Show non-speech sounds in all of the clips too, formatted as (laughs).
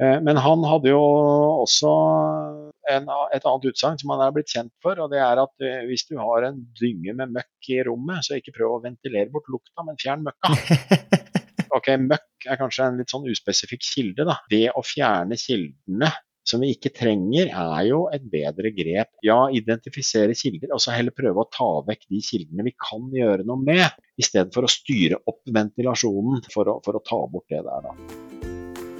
Eh, men han hadde jo også en, et annet utsagn som han er blitt kjent for, og det er at eh, hvis du har en dynge med møkk i rommet, så ikke prøv å ventilere bort lukta, men fjern møkka. (laughs) Ok, Møkk er kanskje en litt sånn uspesifikk kilde. da. Det å fjerne kildene som vi ikke trenger, er jo et bedre grep. Ja, identifisere kilder, og så heller prøve å ta vekk de kildene vi kan gjøre noe med, i stedet for å styre opp ventilasjonen for å, for å ta bort det der, da.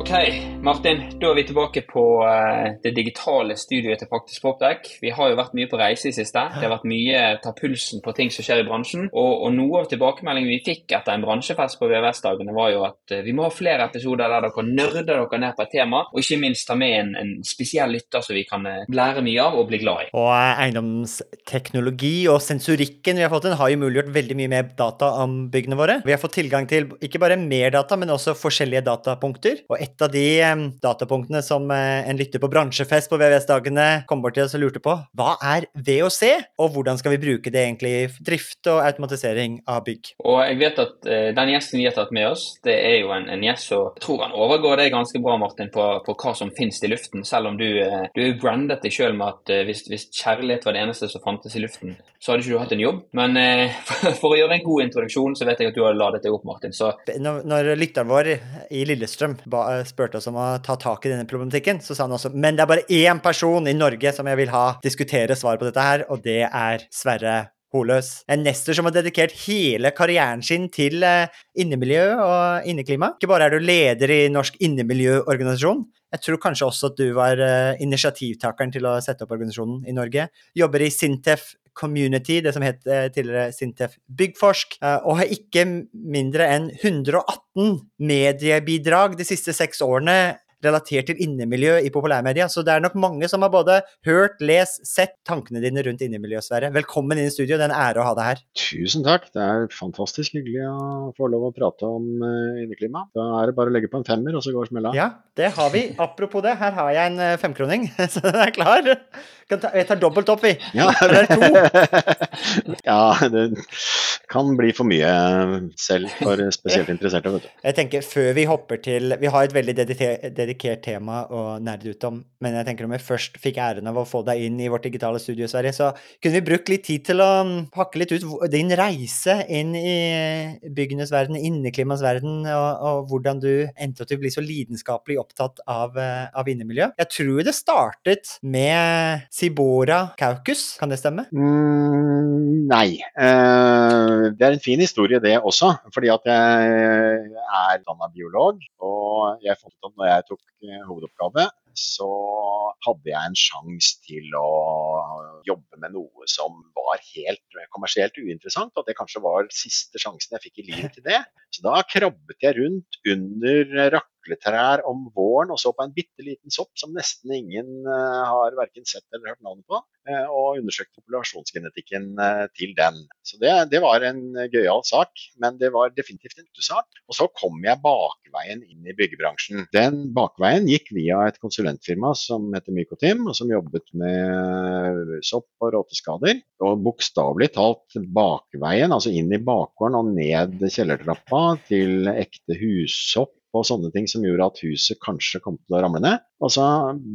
Ok, Martin, da er vi tilbake på eh, det digitale studioet til Praktisk Proptech. Vi har jo vært mye på reise i siste. Det har vært mye ta pulsen på ting som skjer i bransjen. Og, og noe av tilbakemeldingen vi fikk etter en bransjefest på VVS-dagene, var jo at eh, vi må ha flere episoder der dere nerder dere ned på et tema, og ikke minst ta med en, en spesiell lytter som vi kan eh, lære mye av og bli glad i. Og eiendomsteknologi og sensorikken vi har fått inn, har jo muliggjort veldig mye mer data om byggene våre. Vi har fått tilgang til ikke bare mer data, men også forskjellige datapunkter. Og et av de datapunktene som eh, en lytter på bransjefest på VVS-dagene kom bort til oss og lurte på, hva er VOC, og hvordan skal vi bruke det egentlig i drift og automatisering av bygg? Og jeg vet at eh, den gjesten vi har tatt med oss, det er jo en, en gjest som tror han overgår deg ganske bra, Martin, på, på hva som finnes i luften. Selv om du, eh, du er brandet deg sjøl med at hvis, hvis kjærlighet var det eneste som fantes i luften, så hadde ikke du hatt en jobb. Men (laughs) for, for å gjøre en god introduksjon, så vet jeg at du har ladet deg opp, Martin. Så Når, når lytteren vår i Lillestrøm ba, spurte oss om å ta tak i denne problematikken, så sa han også men det er bare én person i Norge som jeg vil ha diskutere svar på dette her, og det er Sverre Holøs. En nester som har dedikert hele karrieren sin til eh, innemiljø og inneklima. Ikke bare er du leder i Norsk innemiljøorganisasjon, jeg tror kanskje også at du var eh, initiativtakeren til å sette opp organisasjonen i Norge. Jobber i Sintef Community, det som het eh, tidligere Sintef Byggforsk, eh, og har ikke mindre enn 118 mediebidrag de siste seks årene relatert til innemiljø i populærmedia. Så det er nok mange som har både hørt, lest, sett tankene dine rundt innemiljøsfære. Velkommen inn i studio, det er en ære å ha deg her. Tusen takk. Det er fantastisk hyggelig å få lov å prate om uh, inneklima. Da er det bare å legge på en femmer, og så går smella. Ja, det har vi. Apropos det, her har jeg en eh, femkroning, (laughs) så den er klar. Jeg tar dobbelt opp, vi. Ja. (laughs) Eller to. (laughs) ja, det kan bli for mye selv for spesielt interesserte, vet du. Jeg tenker før vi hopper til Vi har et veldig dedikert, dedikert tema å nerde ut om, men jeg tenker om jeg først fikk æren av å få deg inn i vårt digitale studio, Sverre, så kunne vi brukt litt tid til å mm, pakke litt ut din reise inn i byggenes verden, inneklimas verden, og, og hvordan du endte til å bli så lidenskapelig opptatt av, eh, av innemiljø. Jeg tror det startet med Sibora Kaukus, kan det stemme? Mm, nei. Uh, det er en fin historie det også. Fordi at jeg er utdanna biolog. Og jeg fant ut at når jeg tok eh, hovedoppgave, så hadde jeg en sjanse til å jobbe med noe som var helt kommersielt uinteressant. Og at det kanskje var siste sjansen jeg fikk i livet til det. Så da krabbet jeg rundt under rakletrær om våren og så på en bitte liten sopp som nesten ingen eh, har verken sett eller hørt navnet på, eh, og undersøkte populasjonsgenetikken eh, til den. Så det, det var en gøyal sak, men det var definitivt en utesak. Og så kom jeg bakveien inn i byggebransjen. Den bakveien gikk via et konsulentfirma som heter Mykotim, og som jobbet med sopp og råteskader. Og bokstavelig talt bakveien, altså inn i bakgården og ned kjellertrappa til ekte hussopp og sånne ting som gjorde at huset kanskje kom til å ramle ned. Og så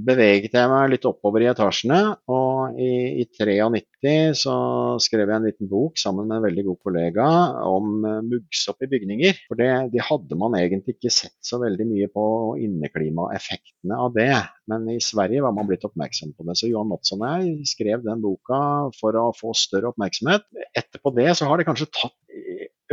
beveget jeg meg litt oppover i etasjene, og i, i 93 så skrev jeg en liten bok sammen med en veldig god kollega om eh, muggsopp i bygninger. For det, det hadde man egentlig ikke sett så veldig mye på inneklimaeffektene av det. Men i Sverige var man blitt oppmerksom på det. Så Johan Mattsson og jeg skrev den boka for å få større oppmerksomhet. Etterpå det så har det kanskje tatt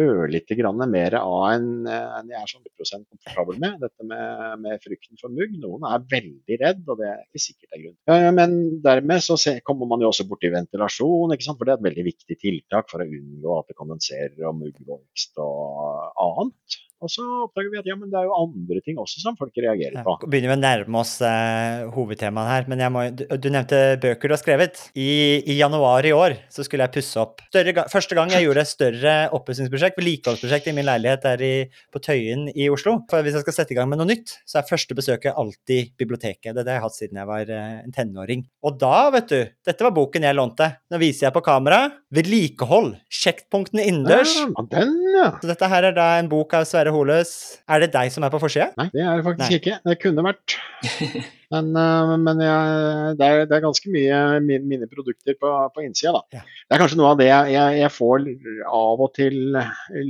ørlite grann mer av enn en jeg er sånn 100% komfortabel med. Dette med, med frykten for mugg. Noen er veldig redd, og det er ikke sikkert det er grunn. Eh, Men dermed så kommer man jo også borti ventilasjon, for det er et veldig viktig tiltak for å unngå at det kondenserer og muggvokst og annet. Og så oppdager vi at ja, men det er jo andre ting også som folk reagerer Ja, Vi begynner vi å nærme oss eh, hovedtemaet her, men må, du, du nevnte bøker du har skrevet. I, I januar i år så skulle jeg pusse opp. Større, første gang jeg gjorde et større oppussingsprosjekt, vedlikeholdsprosjekt i min leilighet der i, på Tøyen i Oslo. For hvis jeg skal sette i gang med noe nytt, så er første besøket alltid biblioteket. Det har det jeg hatt siden jeg var eh, en tenåring. Og da, vet du, dette var boken jeg lånte. Nå viser jeg på kamera. Vedlikehold. Sjekkpunktene innendørs. Ja, den, ja. Så dette her er da en bok av Sverre Holøs. Er det deg som er på forsida? Nei, det er det faktisk Nei. ikke. Det kunne vært. (laughs) Men, eh, men jeg, det, er, det er ganske mye min, mine produkter på, på innsida, da. Ja. Det er kanskje noe av det jeg, jeg, jeg får av og til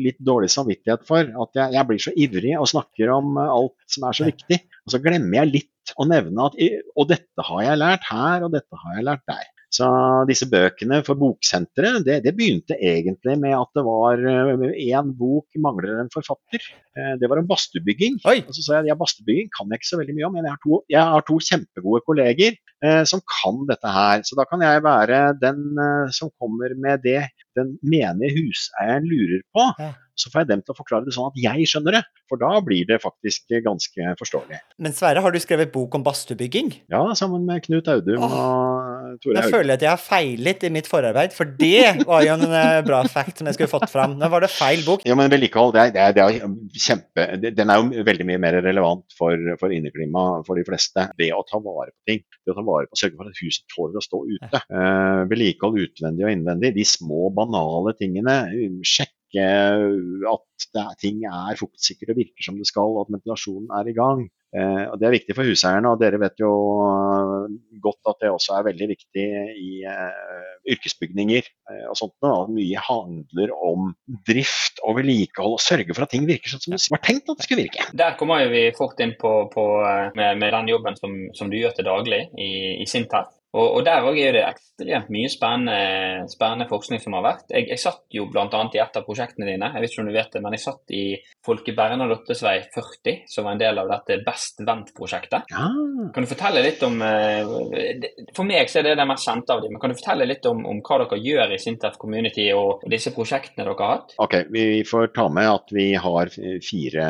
litt dårlig samvittighet for. At jeg, jeg blir så ivrig og snakker om alt som er så Ja. viktig. Og så glemmer jeg litt å nevne at Og dette har jeg lært her, og dette har jeg lært der. Så disse bøkene for Boksenteret, det, det begynte egentlig med at det var én bok mangler en forfatter. Eh, Det var om badstuebygging. Og så sa jeg ja, badstuebygging kan jeg ikke så veldig mye om, men jeg har to, jeg har to kjempegode kolleger eh, som kan dette her. Så da kan jeg være den eh, som kommer med det den menige huseieren lurer på. Så får jeg dem til å forklare det sånn at jeg skjønner det, for da blir det faktisk ganske forståelig. Men Sverre, har du skrevet bok om badstuebygging? Ja, sammen med Knut Audum Åh. og Tore Jeg Haug. føler at jeg har feilet i mitt forarbeid, for det var jo en eh, bra fact som jeg skulle fått fram. Nå var det feil bok. Ja, men vedlikehold, det er, det er, det er kjempe Den er jo veldig mye mer relevant for, for inneklima for de fleste. Det å ta vare på ting. Det å ta vare på, Sørge for at huset tåler å stå ute. Eh, vedlikehold utvendig og innvendig. De små, banale tingene. Sjekke at det er, ting er fuktsikre og virker som det skal, og at ventilasjonen er i gang. Eh, og Det er viktig for huseierne, og dere vet jo eh, godt at det også er veldig viktig i eh, yrkesbygninger eh, og sånt. Og at Mye handler om drift og vedlikehold, og sørge for at ting virker sånn som det var tenkt at det skulle virke. Der kommer vi fort inn på, på med, med den jobben som, som du gjør til daglig i, i Sintef. Og, og der òg er det ekstremt mye spennende, spennende forskning som har vært. Jeg, jeg satt jo bl.a. i et av prosjektene dine, jeg vet ikke om du vet det, men jeg satt i Folke Bernadottes vei 40, som var en del av dette Best Vent-prosjektet. Ja, Kan du fortelle litt om eh, For meg så er det det mest kjente av dem, men kan du fortelle litt om, om hva dere gjør i Sintef Community og, og disse prosjektene dere har hatt? Ok, Vi får ta med at vi har fire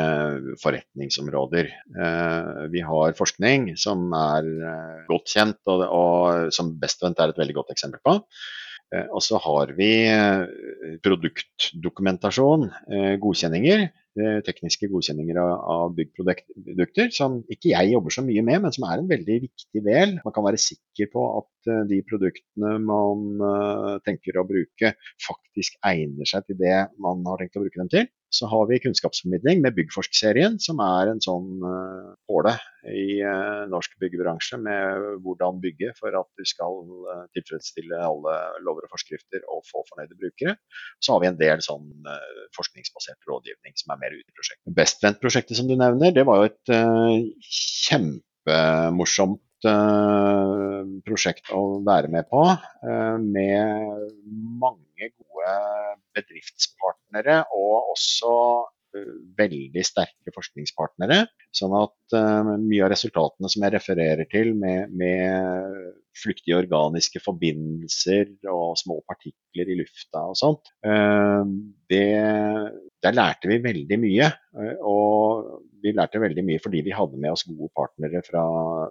forretningsområder. Eh, Vi har forskning, som er eh, godt kjent, og, og som Bestvent er et veldig godt eksempel på. Eh, Og så har vi eh, produktdokumentasjon, eh, godkjenninger. Tekniske godkjenninger av byggprodukter, som ikke jeg jobber så mye med, men som er en veldig viktig del. Man kan være sikker på at eh, de produktene man eh, tenker å bruke, faktisk egner seg til det man har tenkt å bruke dem til. Så har vi kunnskapsformidling med Byggforsk-serien, som er en sånn uh, påle i eh, norsk byggebransje med hvordan bygge for at du skal eh, tilfredsstille alle lover og forskrifter og få fornøyde brukere. Så har vi en del sånn eh, forskningsbasert rådgivning som er mer ute i prosjektet. Bestvent-prosjektet som du nevner, det var jo et eh, kjempemorsomt eh, prosjekt å være med på. eh, med mange gode bedriftspartnere og også eh, veldig sterke forskningspartnere. Sånn at eh, mye av resultatene som jeg refererer til med, med flyktige organiske forbindelser og små partikler i lufta og sånt, eh, det, der lærte vi veldig mye. eh, Og vi lærte veldig mye fordi vi hadde med oss gode partnere fra,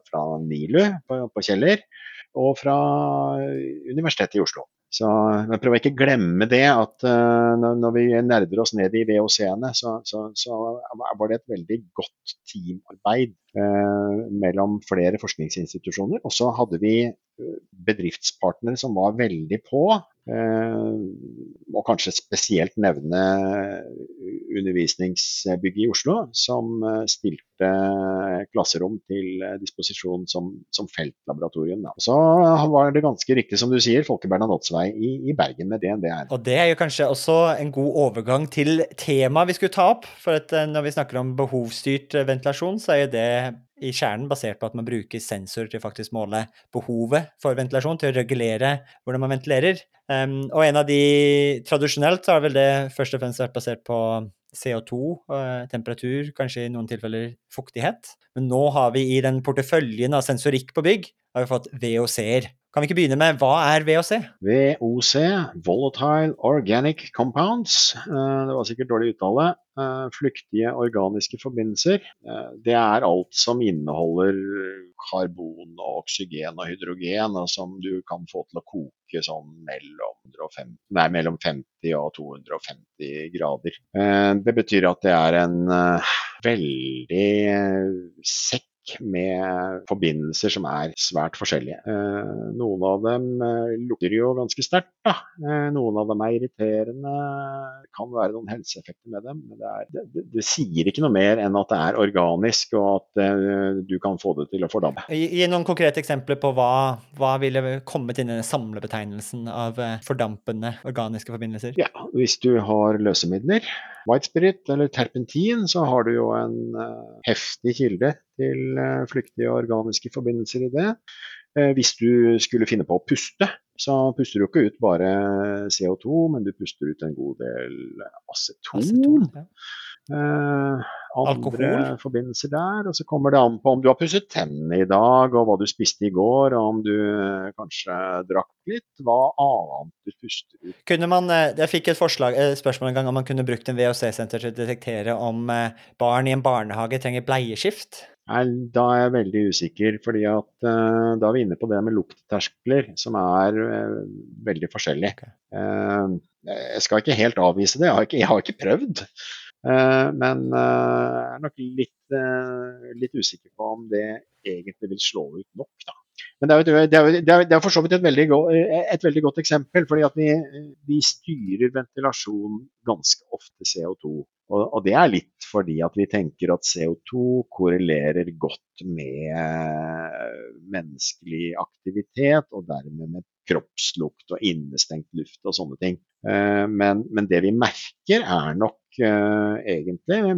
fra NILU på, på Kjeller og fra Universitetet i Oslo. Så men prøv å ikke glemme det at eh, når vi nerder oss ned i VOC-ene, så, så, så var det et veldig godt teamarbeid eh, mellom flere forskningsinstitusjoner. Og så hadde vi eh, bedriftspartnere som var veldig på. Eh, og kanskje spesielt nevne undervisningsbygget i Oslo, som eh, stilte klasserom til eh, disposisjon som, som feltlaboratorium. Så var det ganske riktig som du sier, Folke Bernadottes i, i Bergen med DNBR. Og det er jo kanskje også en god overgang til temaet vi skulle ta opp. For at eh, når vi snakker om behovsstyrt eh, ventilasjon, så er det i kjernen basert på at man bruker sensorer til å faktisk måle behovet for ventilasjon, til å regulere hvordan man ventilerer. Um, og en av de Tradisjonelt har vel det først og fremst vært basert på CO2, eh, temperatur, kanskje i noen tilfeller fuktighet. Men nå har vi i den porteføljen av sensorikk på bygg har vi fått VOC-er. Kan vi ikke begynne med hva er VOC? VOC, Volatile Organic Compounds. Eh, det var sikkert dårlig uttale. Eh, flyktige organiske forbindelser. Eh, det er alt som inneholder karbon, oksygen og hydrogen, og som du kan få til å koke sånn mellom, 150, nei, mellom 50 og 250 grader. Det betyr at det er en veldig sekk med forbindelser som er svært forskjellige. Eh, noen av dem eh, lukter jo ganske sterkt. da. noen av dem er irriterende. Det kan være noen helseeffekter med dem. Men det, er, det, det, sier ikke noe mer enn at det er organisk, og at du kan få det til å fordampe. Gi noen konkrete eksempler på hva, hva ville kommet inn i den samlebetegnelsen av fordampende organiske forbindelser? Ja, Hvis du har løsemidler, white spirit eller terpentin, så har du jo en heftig kilde til eh, flyktige organiske forbindelser i det. Eh, hvis du skulle finne på å puste, så puster du ikke ut bare CO2, men du puster ut en god del aceton. aceton ja. Eh, andre Alkohol. forbindelser der. Og så kommer det an på om du har pusset tennene i dag, og hva du spiste i går, og om du eh, kanskje drakk litt. Hva annet du puster ut. Kunne man, Jeg fikk et forslag, spørsmål en gang om man kunne brukt en VOC-senter til å detektere om barn i en barnehage trenger bleieskift. Da er jeg veldig usikker, fordi at uh, da er vi inne på det med luktterskler, som er uh, veldig forskjellige. Okay. Uh, jeg skal ikke helt avvise det, jeg har ikke, jeg har ikke prøvd. men jeg er nok litt, litt, usikker på om det egentlig vil slå ut nok. Da. Men det er, jo, det, er, det, er, det er, for så vidt et veldig, go et veldig godt eksempel. fordi at vi, vi styrer ventilasjon ganske ofte CO2. Og, det er litt fordi at vi tenker at CO2 korrelerer godt med menneskelig aktivitet, og dermed med kroppslukt og innestengt luft og sånne ting. Eh, men, men det vi merker er nok uh, egentlig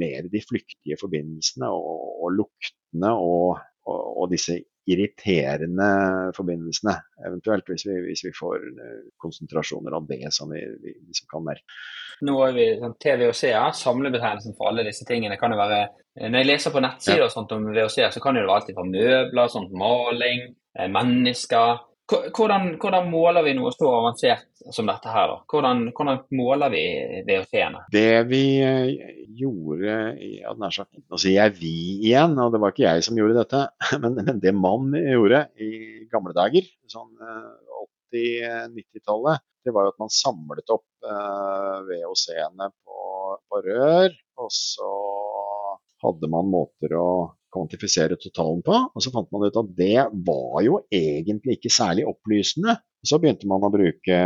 mer de flyktige forbindelsene og, og luktene og, og, og, disse irriterende forbindelsene, eventuelt, hvis vi, hvis vi får uh, konsentrasjoner av det som vi, vi liksom kan merke. Nå er vi sånn, TVOC-er. Samlebetegnelsen for alle disse tingene kan jo være eh, Når jeg leser på nettsider og sånt om VOC-er, så kan det være alltid fra møbler, sånt, maling, eh, mennesker. Hvordan, hvordan, måler vi noe så avansert som dette her? da? Hvordan, hvordan måler vi VOC-ene? Det vi eh, gjorde ja, sagt, Nå sier jeg vi igjen, og det var ikke jeg som gjorde dette. (laughs) Men, men det man gjorde i gamle dager, sånn 80-90-tallet, det var jo at man samlet opp eh, VOC-ene på, på, rør. Og så hadde man måter å kvantifisere totalen på. Og så fant man ut at det var jo egentlig ikke særlig opplysende. Så begynte man å bruke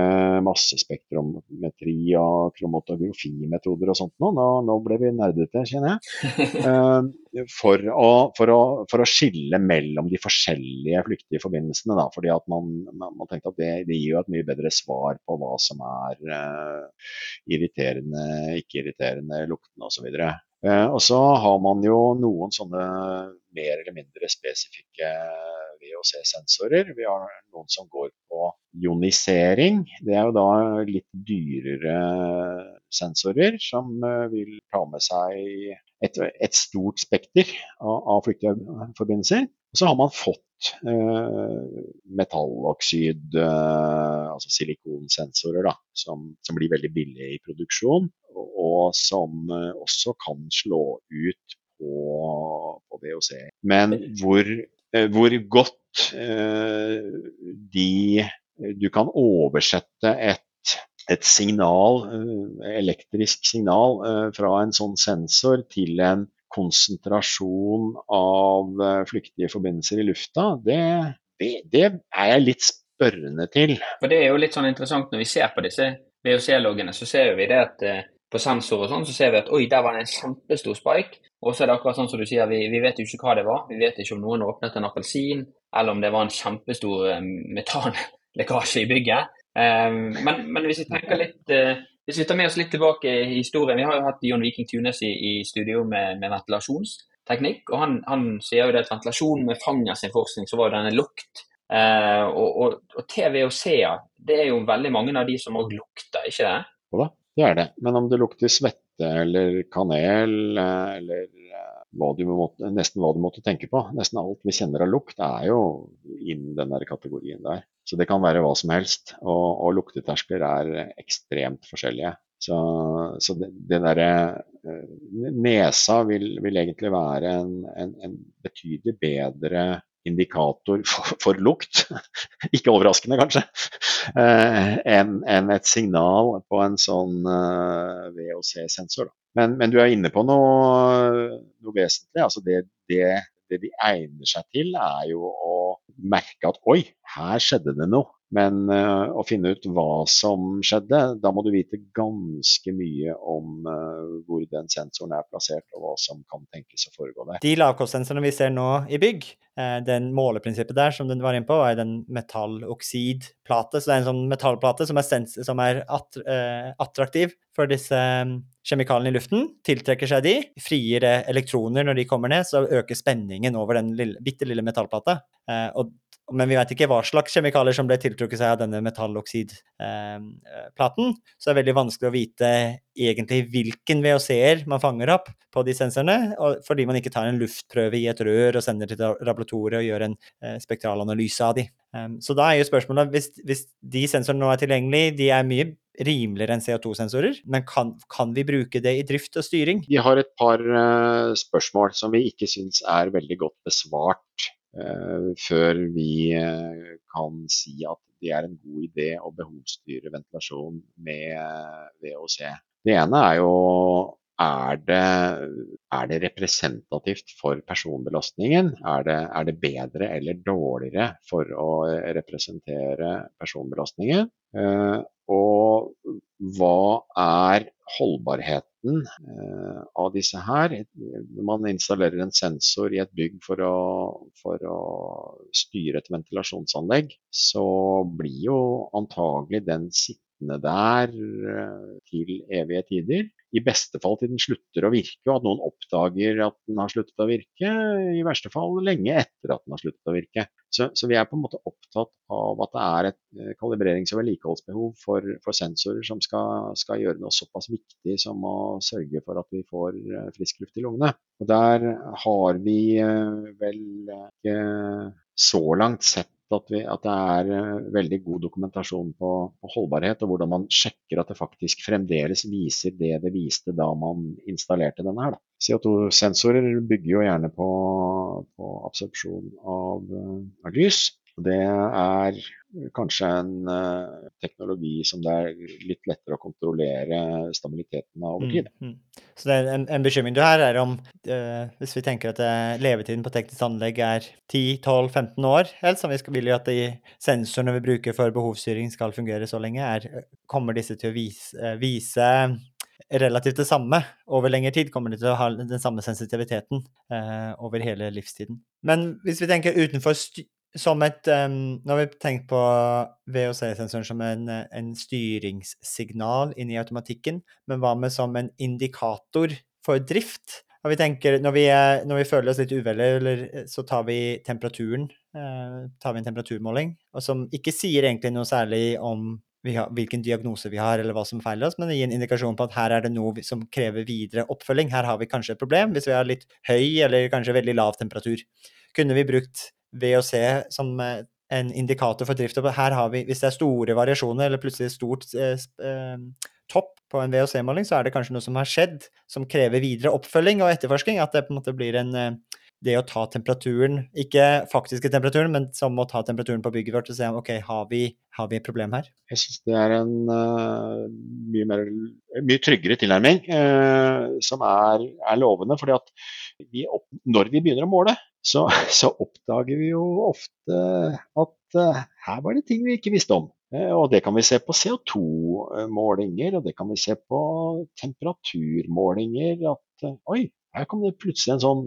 massespektrometri og kromotografimetoder og sånt. Nå, nå ble vi nerdete, kjenner jeg. Uh, (laughs) for, å, for, å, for, å, skille mellom de forskjellige flyktige forbindelsene. Da, fordi at man, man tenkte at det, det, gir jo et mye bedre svar på hva som er uh, irriterende, ikke irriterende, luktende osv. Uh, og så har man jo noen sånne mer eller mindre spesifikke VOC-sensorer. Vi har noen som går på ionisering. Det er jo da litt dyrere sensorer som eh, vil ta med seg et, et stort spekter av, av flyktforbindelser. Og så har man fått eh, metalloksid, eh, altså silikonsensorer, da, som, som, blir veldig billige i produksjon. Og, som eh, også kan slå ut på, på VOC. Men hvor Eh, hvor godt eh, de Du kan oversette et, et signal, eh, elektrisk signal fra en sånn sensor til en konsentrasjon av flyktige forbindelser i lufta, det, det, det er jeg litt spørrende til. For Det er jo litt sånn interessant når vi ser på disse VOC-loggene, så ser vi det at på sensor og sånn, så ser vi at oi, der var det en kjempestor spike. Og så er det akkurat sånn som du sier, vi, vi, vet jo ikke hva det var. Vi vet ikke om noen åpnet en appelsin, eller om det var en kjempestor um, metanlekkasje i bygget. Um, men, men, hvis vi tenker litt uh, hvis vi tar med oss litt tilbake i historien Vi har jo hatt John Viking Tunes i, i studio med, med ventilasjonsteknikk. og han, han, sier jo det at ventilasjon med Fanger sin forskning, så var jo denne lukt. Uh, og, og, og TVOC-er, det er jo veldig mange av de som òg lukter, ikke det? Da, det er det. Men om det lukter svette eller kanel eh, eller eh, hva måtte, nesten hva du måtte tenke på. Nesten alt vi kjenner av lukt er jo innen den kategorien der. Så det kan være hva som helst. Og, og lukteterskler er ekstremt forskjellige. Så, så det, det derre eh, Nesa vil, vil, egentlig være en, en, en betydelig bedre indikator for, for lukt, (laughs) ikke overraskende kanskje, eh, enn en et signal på en sånn eh, VOC-sensor. Men, men, du er inne på noe, noe vesentlig. altså det, det, det de egner seg til, er jo å merke at oi, her skjedde det noe. Men uh, å finne ut hva som skjedde, da må du vite ganske mye om uh, hvor den sensoren er plassert, og hva som kan tenkes å foregå der. De lavkostsensorene vi ser nå i bygg, eh, den måleprinsippet der som du var inne på, er den metalloksidplate. Så det er en sånn metallplate som er, sens som er att attraktiv for disse um, kjemikaliene i luften. Tiltrekker seg de, frigir elektroner når de kommer ned, så øker spenningen over den lille, bitte lille metallplata. og men vi vet ikke hva slags kjemikalier som ble tiltrukket seg av denne metalloksidplaten. Så det er veldig vanskelig å vite egentlig hvilken VOC-er man fanger opp på de sensorene, fordi man ikke tar en luftprøve i et rør og sender til laboratoriet og gjør en eh, spektralanalyse av de. Um, så da er jo spørsmålet, hvis, hvis de sensorene nå er tilgjengelige, de er mye rimeligere enn CO2-sensorer, men kan, kan, vi bruke det i drift og styring? Vi har et par uh, spørsmål som vi ikke syns er veldig godt besvart før vi eh, kan si at det er en god idé å behovsstyre ventilasjon med eh, VOC. Det ene er jo er det, er det representativt for personbelastningen? Er det, er det, bedre eller dårligere for å representere personbelastningen? og hva er holdbarheten eh, av disse her. Man installerer en sensor i et bygg for å, for å styre et ventilasjonsanlegg, så blir jo antagelig den sittende der eh, til evige tider. I beste fall til den slutter å virke, og at noen oppdager at den har sluttet å virke. I verste fall lenge etter at den har sluttet å virke. Så, så vi er på en måte opptatt av at det er et eh, kalibrerings- og vedlikeholdsbehov for, for, sensorer som skal, skal, gjøre noe såpass viktig som å sørge for at vi får eh, frisk luft i lungene. Og Der har vi vel ikke så langt sett at, vi, at, det er uh, veldig god dokumentasjon på, på, holdbarhet, og hvordan man sjekker at det faktisk fremdeles viser det det viste da man installerte denne her. CO2-sensorer bygger jo gjerne på, på absorpsjon av, uh, av lys. Det er kanskje en uh, teknologi som det er litt lettere å kontrollere stabiliteten av over tid. Mm, mm. Så en, en, bekymring du har, er om uh, hvis vi tenker at uh, levetiden på teknisk anlegg er 10-12-15 år, helst, som vi skal, vil jo at de sensorene vi bruker for behovsstyring skal fungere så lenge, er, kommer disse til å vise, vise relativt det samme over lengre tid. Kommer de til å ha den samme sensitiviteten eh, over hele livstiden. Men hvis vi tenker utenfor som et um, Nå har vi tenkt på VOC-sensoren som en, en, styringssignal inn i automatikken, men hva med som en indikator for drift? Og vi tenker, når vi, når vi føler oss litt uvel, så tar vi temperaturen. Eh, tar vi en temperaturmåling, og som ikke sier egentlig noe særlig om har, hvilken diagnose vi har, eller hva som feiler oss, men gir en indikasjon på at her er det noe som krever videre oppfølging. Her har vi kanskje et problem hvis vi har litt høy eller kanskje veldig lav temperatur. Kunne vi brukt VOC som eh, en indikator for drift. Her har vi, Hvis det er store variasjoner eller plutselig stort eh, eh, topp på en VOC-måling, så er det kanskje noe som har skjedd som krever videre oppfølging og etterforsking. At det på en måte blir en det å ta temperaturen, ikke faktiske temperaturen, men som å ta temperaturen på bygget vårt og se om ok, har vi, har vi et problem her? Jeg syns det er en uh, mye, mer, mye, tryggere tilnærming uh, som er, er, lovende. fordi at vi opp, når vi begynner å måle, så, så oppdager vi jo ofte at uh, her var det ting vi ikke visste om. Uh, og det kan vi se på CO2-målinger, og det kan vi se på temperaturmålinger. At uh, oi, her kom det plutselig en sånn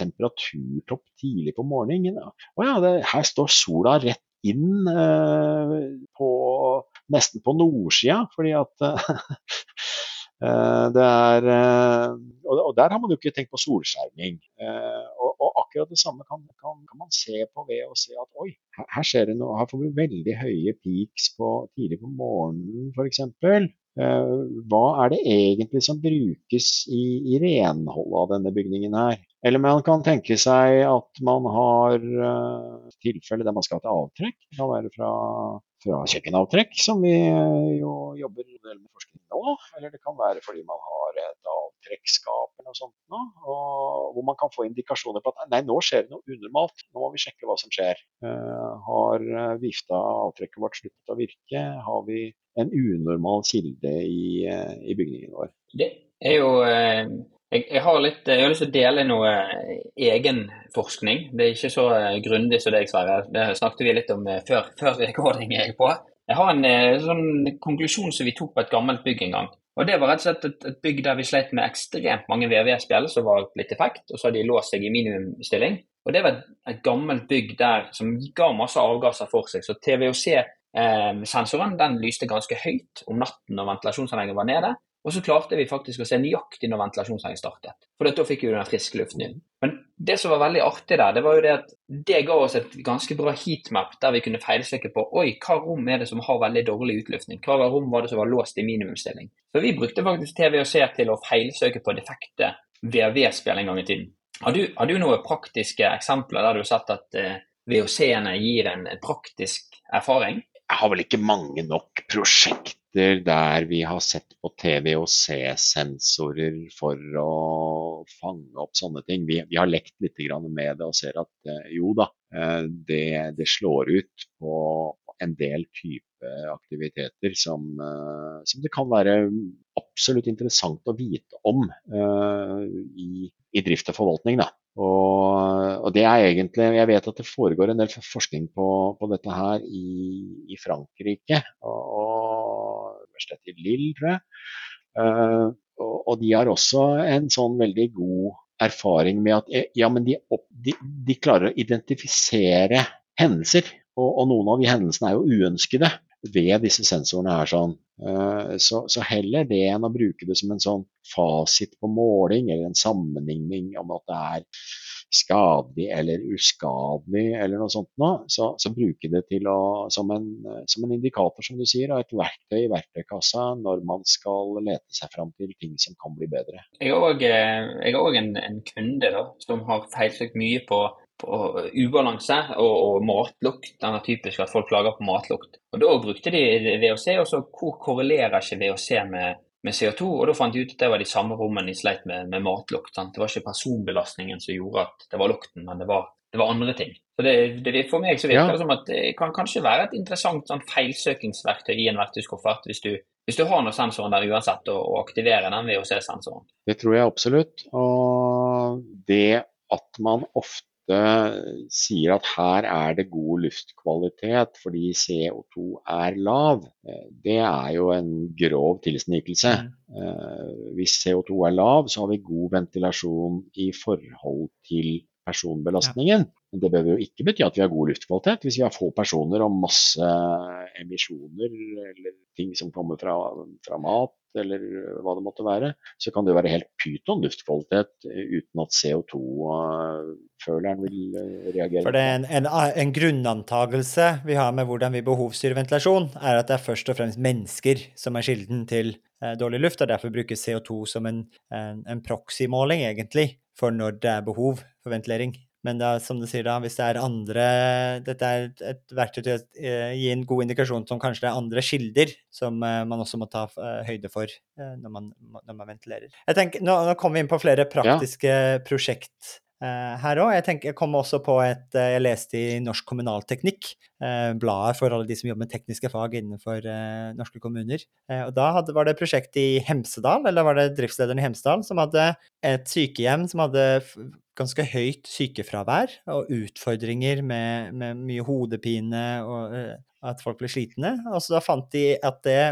temperaturtopp tidlig på morgenen. Å ja, det, her står sola rett inn på nesten på nordsida, fordi at (laughs) det er, og der har man jo ikke tenkt på solskjerming. Og, akkurat det samme kan, kan, kan, man se på ved å se at oi, her, skjer det noe. Her får vi veldig høye peaks på, tidlig på morgenen f.eks. Eh, hva er det egentlig som brukes i, i renholdet av denne bygningen her? Eller man kan tenke seg at man har tilfeller der man skal ha et avtrekk. Det kan være fra, fra kjøkkenavtrekk, som vi jo jobber med forskning nå. Eller det kan være fordi man har et avtrekksskap eller noe sånt. Nå, hvor man kan få indikasjoner på at nei, nå skjer det noe unormalt. Nå må vi sjekke hva som skjer. Uh, har vifta avtrekket vårt sluttet å virke? Har vi en unormal kilde i, uh, i bygningen vår. Det er jo uh... jeg, har litt, jeg, har lyst til å dele noe eh, egen forskning. Det er ikke så grundig som deg, Sverre. Det snakket vi litt om før, før recording. Jeg, på. Jeg har en sånn konklusjon som vi tok på et gammelt bygg en gang. Og Det var rett og slett et, et bygg der vi slet med ekstremt mange VVS-spjeld som var litt effekt, og så hadde de låst seg i minimumsstilling. Og Det var et, et gammelt bygg der som ga masse avgasser for seg. Så TVOC Eh, den lyste ganske høyt om natten når ventilasjonsanlegget var nede. Og så klarte vi faktisk å se nøyaktig når ventilasjonsanlegget startet. For da fikk vi den friske luften inn. Men det som var veldig artig der, det var jo det at det ga oss et ganske bra heatmap der vi kunne feilsøke på oi, hva rom er det som har veldig dårlig utluftning? Hva rom var det som var låst i minimumsstilling? Så vi brukte faktisk TVOC til å feilsøke på defekte VV-spill en gang i tiden. Har du, har du noen praktiske eksempler der du har sett at eh, VOC-ene gir en praktisk erfaring? Jeg har vel ikke mange nok prosjekter der vi har sett på TV- og C-sensorer for å fange opp sånne ting. Vi, vi har lekt litt med det og ser at eh, jo da, eh, det, det, slår ut på en del type aktiviteter som, eh, som, det kan være absolutt interessant å vite om i, i drift og forvaltning. Da. Og, og, det er egentlig Jeg vet at det foregår en del forskning på, på dette her i, i Frankrike. Og, og Universitetet i Lille, tror jeg. Uh, og, og, de har også en sånn veldig god erfaring med at ja, men de, de, de klarer å identifisere hendelser. Og, og, noen av de hendelsene er jo uønskede ved disse sensorene her. sånn. Eh, så, så, heller det enn å bruke det som en sånn fasit på måling eller en sammenligning om at det er skadelig eller uskadelig eller noe sånt noe, så, så bruke det å, som, en, som en indikator, som du sier, og et verktøy i verktøykassa når man skal lete seg fram til ting som kan bli bedre. Jeg har òg en, en, kunde da, som har feilsøkt mye på ubalanse og, og, matlukt. Den er typisk at folk klager på matlukt. Og Da brukte de VOC, og så hvor korrelerer ikke VOC med, med, CO2? Og Da fant de ut at det var de samme rommene de sleit med, med matlukt. Sant? Det var ikke personbelastningen som gjorde at det var lukten, men det var, det var andre ting. Så det, det, For meg så virker ja. det som at det kan kanskje være et interessant sånn, feilsøkingsverktøy i en verktøyskoffert, hvis du, hvis du har noen sensoren der uansett, og aktiverer den VOC-sensoren. Det tror jeg absolutt. Og det at man ofte sier at her er det god luftkvalitet fordi CO2 er lav, eh, det er jo en grov tilsnikelse. Mm. Eh, hvis CO2 er lav, så har vi god ventilasjon i forhold til personbelastningen. Men det bør jo ikke bety at vi har god luftkvalitet. Hvis vi har få personer og masse emisjoner eller ting som kommer fra, fra mat eller hva det måtte være, så kan det være helt pyton luftkvalitet uten at CO2-føleren vil eh, reagere. For det er en, en, en grunnantagelse vi har med hvordan vi behovsstyrer ventilasjon, er at det er først og fremst mennesker som er kilden til eh, dårlig luft, og derfor brukes CO2 som en, en, en proxy-måling, egentlig, for når det er behov for ventilering. Men da, som du sier da, hvis det er andre Dette er et verktøy til å eh, gi en god indikasjon som kanskje det er andre kilder som eh, man også må ta uh, høyde for når, man, når, man, ventilerer. Jeg tenker, Nå, nå kommer vi inn på flere praktiske ja. prosjekt her òg. Jeg, jeg kom også på et jeg leste i Norsk kommunalteknikk, bladet for alle de som jobber med tekniske fag innenfor norske kommuner. og Da hadde, var det et prosjekt i Hemsedal, eller var det driftslederen i Hemsedal, som hadde et sykehjem som hadde ganske høyt sykefravær og utfordringer med, med mye hodepine og at folk ble slitne. Og så da fant de at det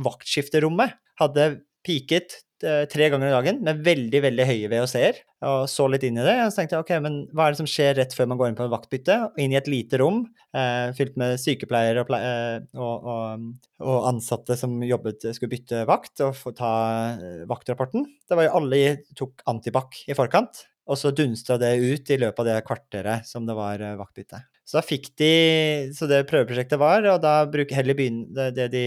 vaktskifterommet hadde piket uh, tre ganger i dagen med veldig veldig høye VOC-er. Og så litt inn i det. Og så tenkte jeg ok, men hva er det som skjer rett før man går inn på en vaktbytte? Inn i et lite rom eh, fylt med sykepleiere og, og, og, og, ansatte som jobbet, skulle bytte vakt og få ta vaktrapporten. Det var jo alle tok antibac i forkant. Og så dunsta det ut i løpet av det kvarteret som det var eh, vaktbytte. Så da fikk de Så det prøveprosjektet var, og da bruk, heller begynne det, det de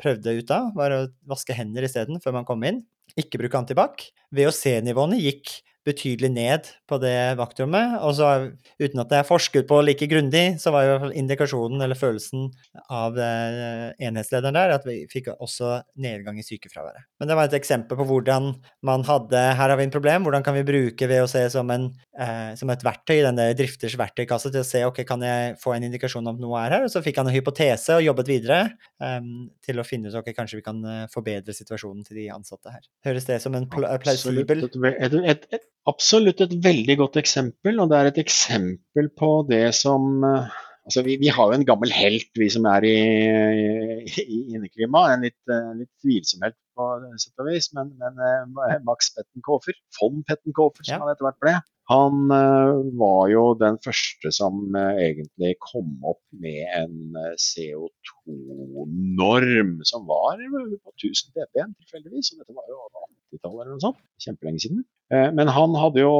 prøvde ut da, var å vaske hender isteden før man kom inn. Ikke bruke antibac. VOC-nivåene gikk betydelig ned på det vaktrommet. Og så, uten at det er forsket på like grundig, så var jo indikasjonen eller følelsen av eh, enhetslederen der at vi fikk også nedgang i sykefraværet. Men det var et eksempel på hvordan man hadde Her har vi en problem, hvordan kan vi bruke VOC som, en, eh, som et verktøy i denne drifters verktøykasse til å se ok, kan jeg få en indikasjon om noe er her. Og så fikk han en hypotese og jobbet videre eh, til å finne ut ok, kanskje vi kan eh, forbedre situasjonen til de ansatte her. Høres det som en pl plausibel et, et, et, absolutt et veldig godt eksempel, og det er et eksempel på det som eh, Altså, vi, vi har jo en gammel helt, vi som er i, i, i inneklima. En litt, eh, litt tvilsom helt på sett og vis, men, men uh, Max Pettenkofer, von Pettenkofer som ja. han etter hvert ble, han uh, var jo den første som uh, egentlig kom opp med en CO2-norm som var på 1000 ppm tilfeldigvis. Og dette var jo 80-tallet eller noe sånt. Kjempelenge siden. Eh, men han hadde jo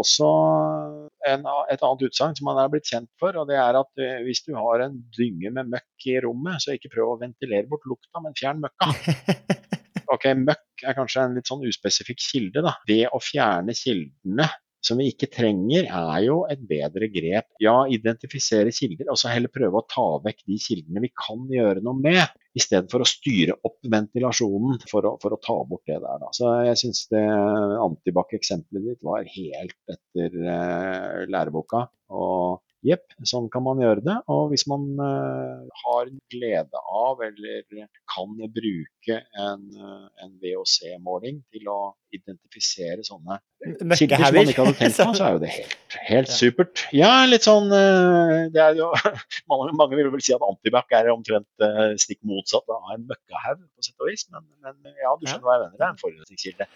også en, et annet utsagn som han er blitt kjent for. og det er at eh, Hvis du har en dynge med møkk i rommet, så ikke prøv å ventilere bort lukta, men fjern møkka. (laughs) Ok, Møkk er kanskje en litt sånn uspesifikk kilde. da. Det å fjerne kildene som vi ikke trenger, er jo et bedre grep. Ja, identifisere kilder, og så heller prøve å ta vekk de kildene vi kan gjøre noe med. I stedet for å styre opp ventilasjonen for å, for å ta bort det der. Da. Så jeg syns det antibac-eksempelet ditt var helt etter uh, læreboka. Og Jepp, sånn kan man gjøre det. Og hvis man uh, har glede av eller kan bruke en, uh, en VOC-måling til å identifisere sånne kilder som man ikke hadde tenkt på, (laughs) så er jo det helt, helt supert. Ja, litt sånn uh, det er jo, (laughs) mange, mange, vil vel si at antibac er omtrent stikk motsatt av en møkkahaug, på sett og vis. Men, men, ja, du skjønner hva jeg mener. Det er en forurensningskilde.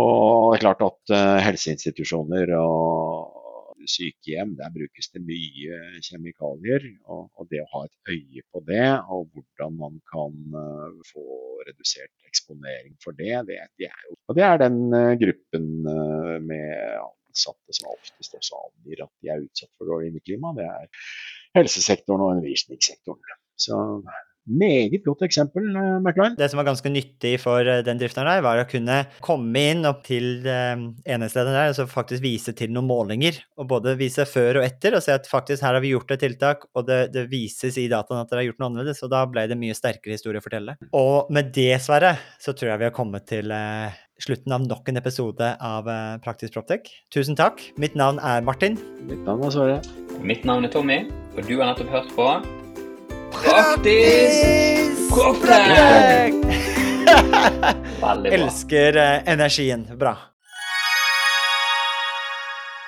Og det er klart at helseinstitusjoner og sykehjem, der brukes det mye kjemikalier. Og, og, det å ha et øye på det, og hvordan man kan uh, få redusert eksponering for det, det, det, er jo Og det er den uh, gruppen uh, med ansatte som oftest også angir at de er utsatt for dårlig inneklima. Det er helsesektoren og undervisningssektoren. Så meget godt eksempel, McLaren. Det som var ganske nyttig for eh, den drifteren der, var å kunne komme inn opp til eh, enhetslederen der og så faktisk vise til noen målinger. Og både vise før og etter, og se at faktisk her har vi gjort et tiltak, og det, det vises i dataen at dere har gjort noe annerledes. Og da ble det mye sterkere historie å fortelle. Og med det, Sverre, så tror jeg vi har kommet til slutten av nok en episode av Praktisk Proptech. Tusen takk. Mitt navn er Martin. Mitt navn er Sverre. Mitt navn er Tommy, og du har nettopp hørt på Praktisk opplegg! (laughs) Veldig bra. Elsker eh, energien. Bra.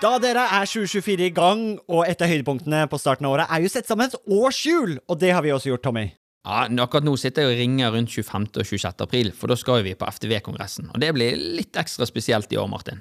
Da dere er 2024 i gang, og et av høydepunktene på starten av året er jo sett sammen et årshjul, og det har vi også gjort, Tommy. Ja, Akkurat nå sitter jeg og ringer rundt 25. og 26. april, for da skal vi på FTV-kongressen. Og det blir litt ekstra spesielt i år, Martin.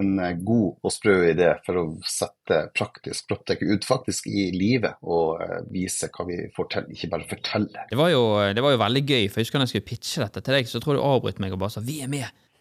en eh, god og sprø idé for å sette praktisk proptech ut faktisk i livet og eh, vise hva vi får til, ikke bare fortelle. Det var, jo, det var jo veldig gøy, for jeg husker da jeg skulle pitche dette til deg, så tror jeg du avbrøt meg og bare sa 'vi er med'.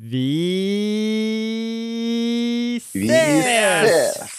Vi Vi ses! ses!